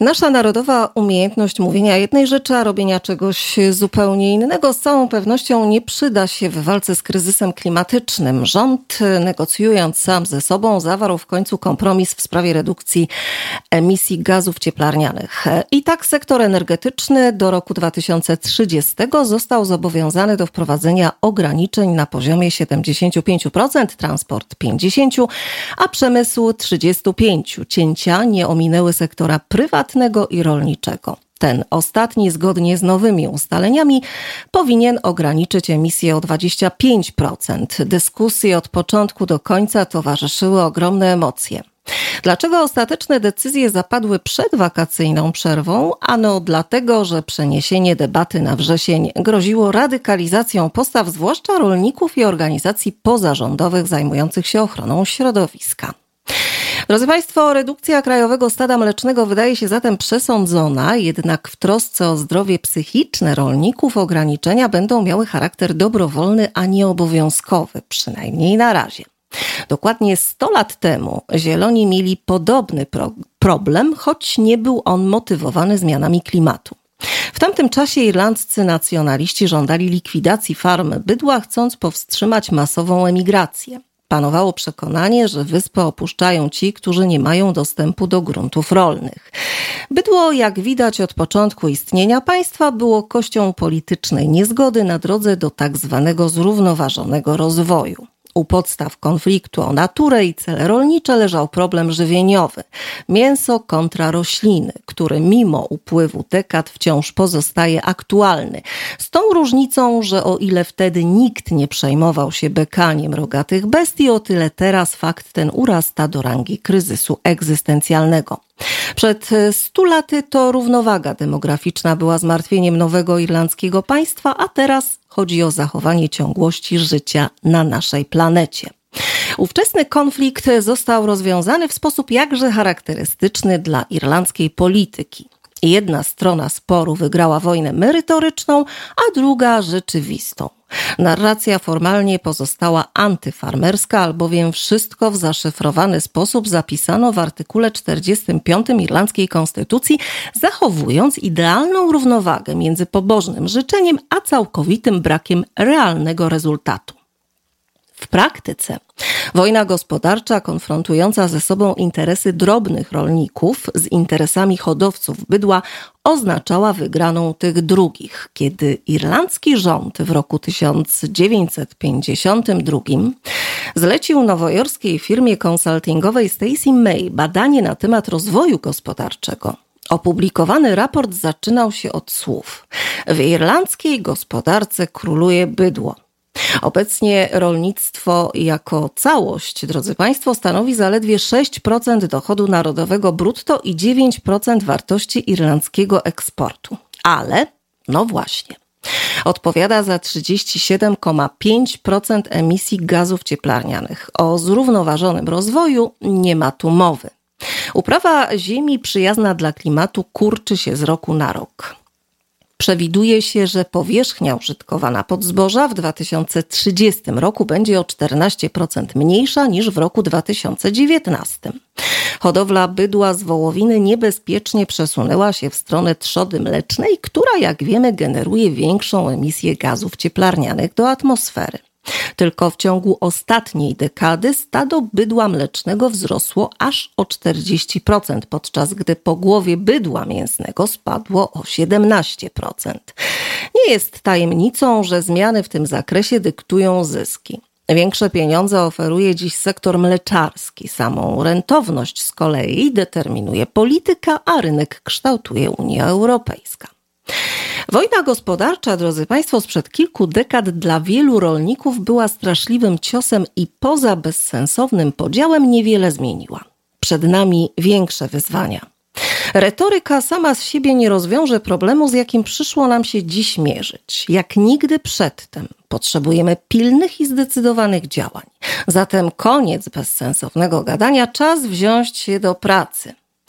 Nasza narodowa umiejętność mówienia jednej rzeczy, a robienia czegoś zupełnie innego z całą pewnością nie przyda się w walce z kryzysem klimatycznym. Rząd, negocjując sam ze sobą, zawarł w końcu kompromis w sprawie redukcji emisji gazów cieplarnianych. I tak sektor energetyczny do roku 2030 został zobowiązany do wprowadzenia ograniczeń na poziomie 75%, transport 50%, a przemysł 35%. Cięcia nie ominęły sektora prywatnego i rolniczego. Ten ostatni, zgodnie z nowymi ustaleniami, powinien ograniczyć emisję o 25%. Dyskusje od początku do końca towarzyszyły ogromne emocje. Dlaczego ostateczne decyzje zapadły przed wakacyjną przerwą? Ano dlatego, że przeniesienie debaty na wrzesień groziło radykalizacją postaw zwłaszcza rolników i organizacji pozarządowych zajmujących się ochroną środowiska. Drodzy Państwo, redukcja krajowego stada mlecznego wydaje się zatem przesądzona, jednak w trosce o zdrowie psychiczne rolników ograniczenia będą miały charakter dobrowolny, a nie obowiązkowy, przynajmniej na razie. Dokładnie 100 lat temu Zieloni mieli podobny pro problem, choć nie był on motywowany zmianami klimatu. W tamtym czasie irlandzcy nacjonaliści żądali likwidacji farm bydła, chcąc powstrzymać masową emigrację. Panowało przekonanie, że wyspę opuszczają ci, którzy nie mają dostępu do gruntów rolnych. Bydło, jak widać od początku istnienia państwa, było kością politycznej niezgody na drodze do tak zwanego zrównoważonego rozwoju. U podstaw konfliktu o naturę i cele rolnicze leżał problem żywieniowy mięso kontra rośliny, który mimo upływu dekad wciąż pozostaje aktualny. Z tą różnicą, że o ile wtedy nikt nie przejmował się bekaniem rogatych bestii, o tyle teraz fakt ten urasta do rangi kryzysu egzystencjalnego. Przed stu laty to równowaga demograficzna była zmartwieniem nowego irlandzkiego państwa, a teraz chodzi o zachowanie ciągłości życia na naszej planecie. Ówczesny konflikt został rozwiązany w sposób jakże charakterystyczny dla irlandzkiej polityki. Jedna strona sporu wygrała wojnę merytoryczną, a druga rzeczywistą. Narracja formalnie pozostała antyfarmerska, albowiem wszystko w zaszyfrowany sposób zapisano w artykule 45 irlandzkiej konstytucji, zachowując idealną równowagę między pobożnym życzeniem a całkowitym brakiem realnego rezultatu. W praktyce wojna gospodarcza konfrontująca ze sobą interesy drobnych rolników z interesami hodowców bydła oznaczała wygraną tych drugich, kiedy irlandzki rząd w roku 1952 zlecił nowojorskiej firmie konsultingowej Stacy May badanie na temat rozwoju gospodarczego. Opublikowany raport zaczynał się od słów: W irlandzkiej gospodarce króluje bydło. Obecnie rolnictwo jako całość, drodzy Państwo, stanowi zaledwie 6% dochodu narodowego brutto i 9% wartości irlandzkiego eksportu. Ale, no właśnie, odpowiada za 37,5% emisji gazów cieplarnianych. O zrównoważonym rozwoju nie ma tu mowy. Uprawa ziemi przyjazna dla klimatu kurczy się z roku na rok. Przewiduje się, że powierzchnia użytkowana pod zboża w 2030 roku będzie o 14% mniejsza niż w roku 2019. Hodowla bydła z wołowiny niebezpiecznie przesunęła się w stronę trzody mlecznej, która, jak wiemy, generuje większą emisję gazów cieplarnianych do atmosfery. Tylko w ciągu ostatniej dekady stado bydła mlecznego wzrosło aż o 40%, podczas gdy po głowie bydła mięsnego spadło o 17%. Nie jest tajemnicą, że zmiany w tym zakresie dyktują zyski. Większe pieniądze oferuje dziś sektor mleczarski. Samą rentowność z kolei determinuje polityka, a rynek kształtuje Unia Europejska. Wojna gospodarcza, drodzy Państwo, sprzed kilku dekad dla wielu rolników była straszliwym ciosem i poza bezsensownym podziałem niewiele zmieniła. Przed nami większe wyzwania. Retoryka sama z siebie nie rozwiąże problemu, z jakim przyszło nam się dziś mierzyć. Jak nigdy przedtem potrzebujemy pilnych i zdecydowanych działań. Zatem koniec bezsensownego gadania, czas wziąć się do pracy.